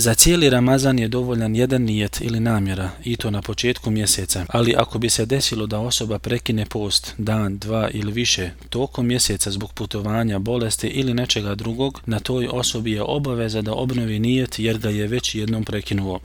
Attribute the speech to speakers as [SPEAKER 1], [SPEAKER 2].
[SPEAKER 1] Za cijeli Ramazan je dovoljan jedan nijet ili namjera, i to na početku mjeseca, ali ako bi se desilo da osoba prekine post dan, dva ili više tokom mjeseca zbog putovanja, bolesti ili nečega drugog, na toj osobi je obaveza da obnovi nijet jer ga je već jednom prekinuo.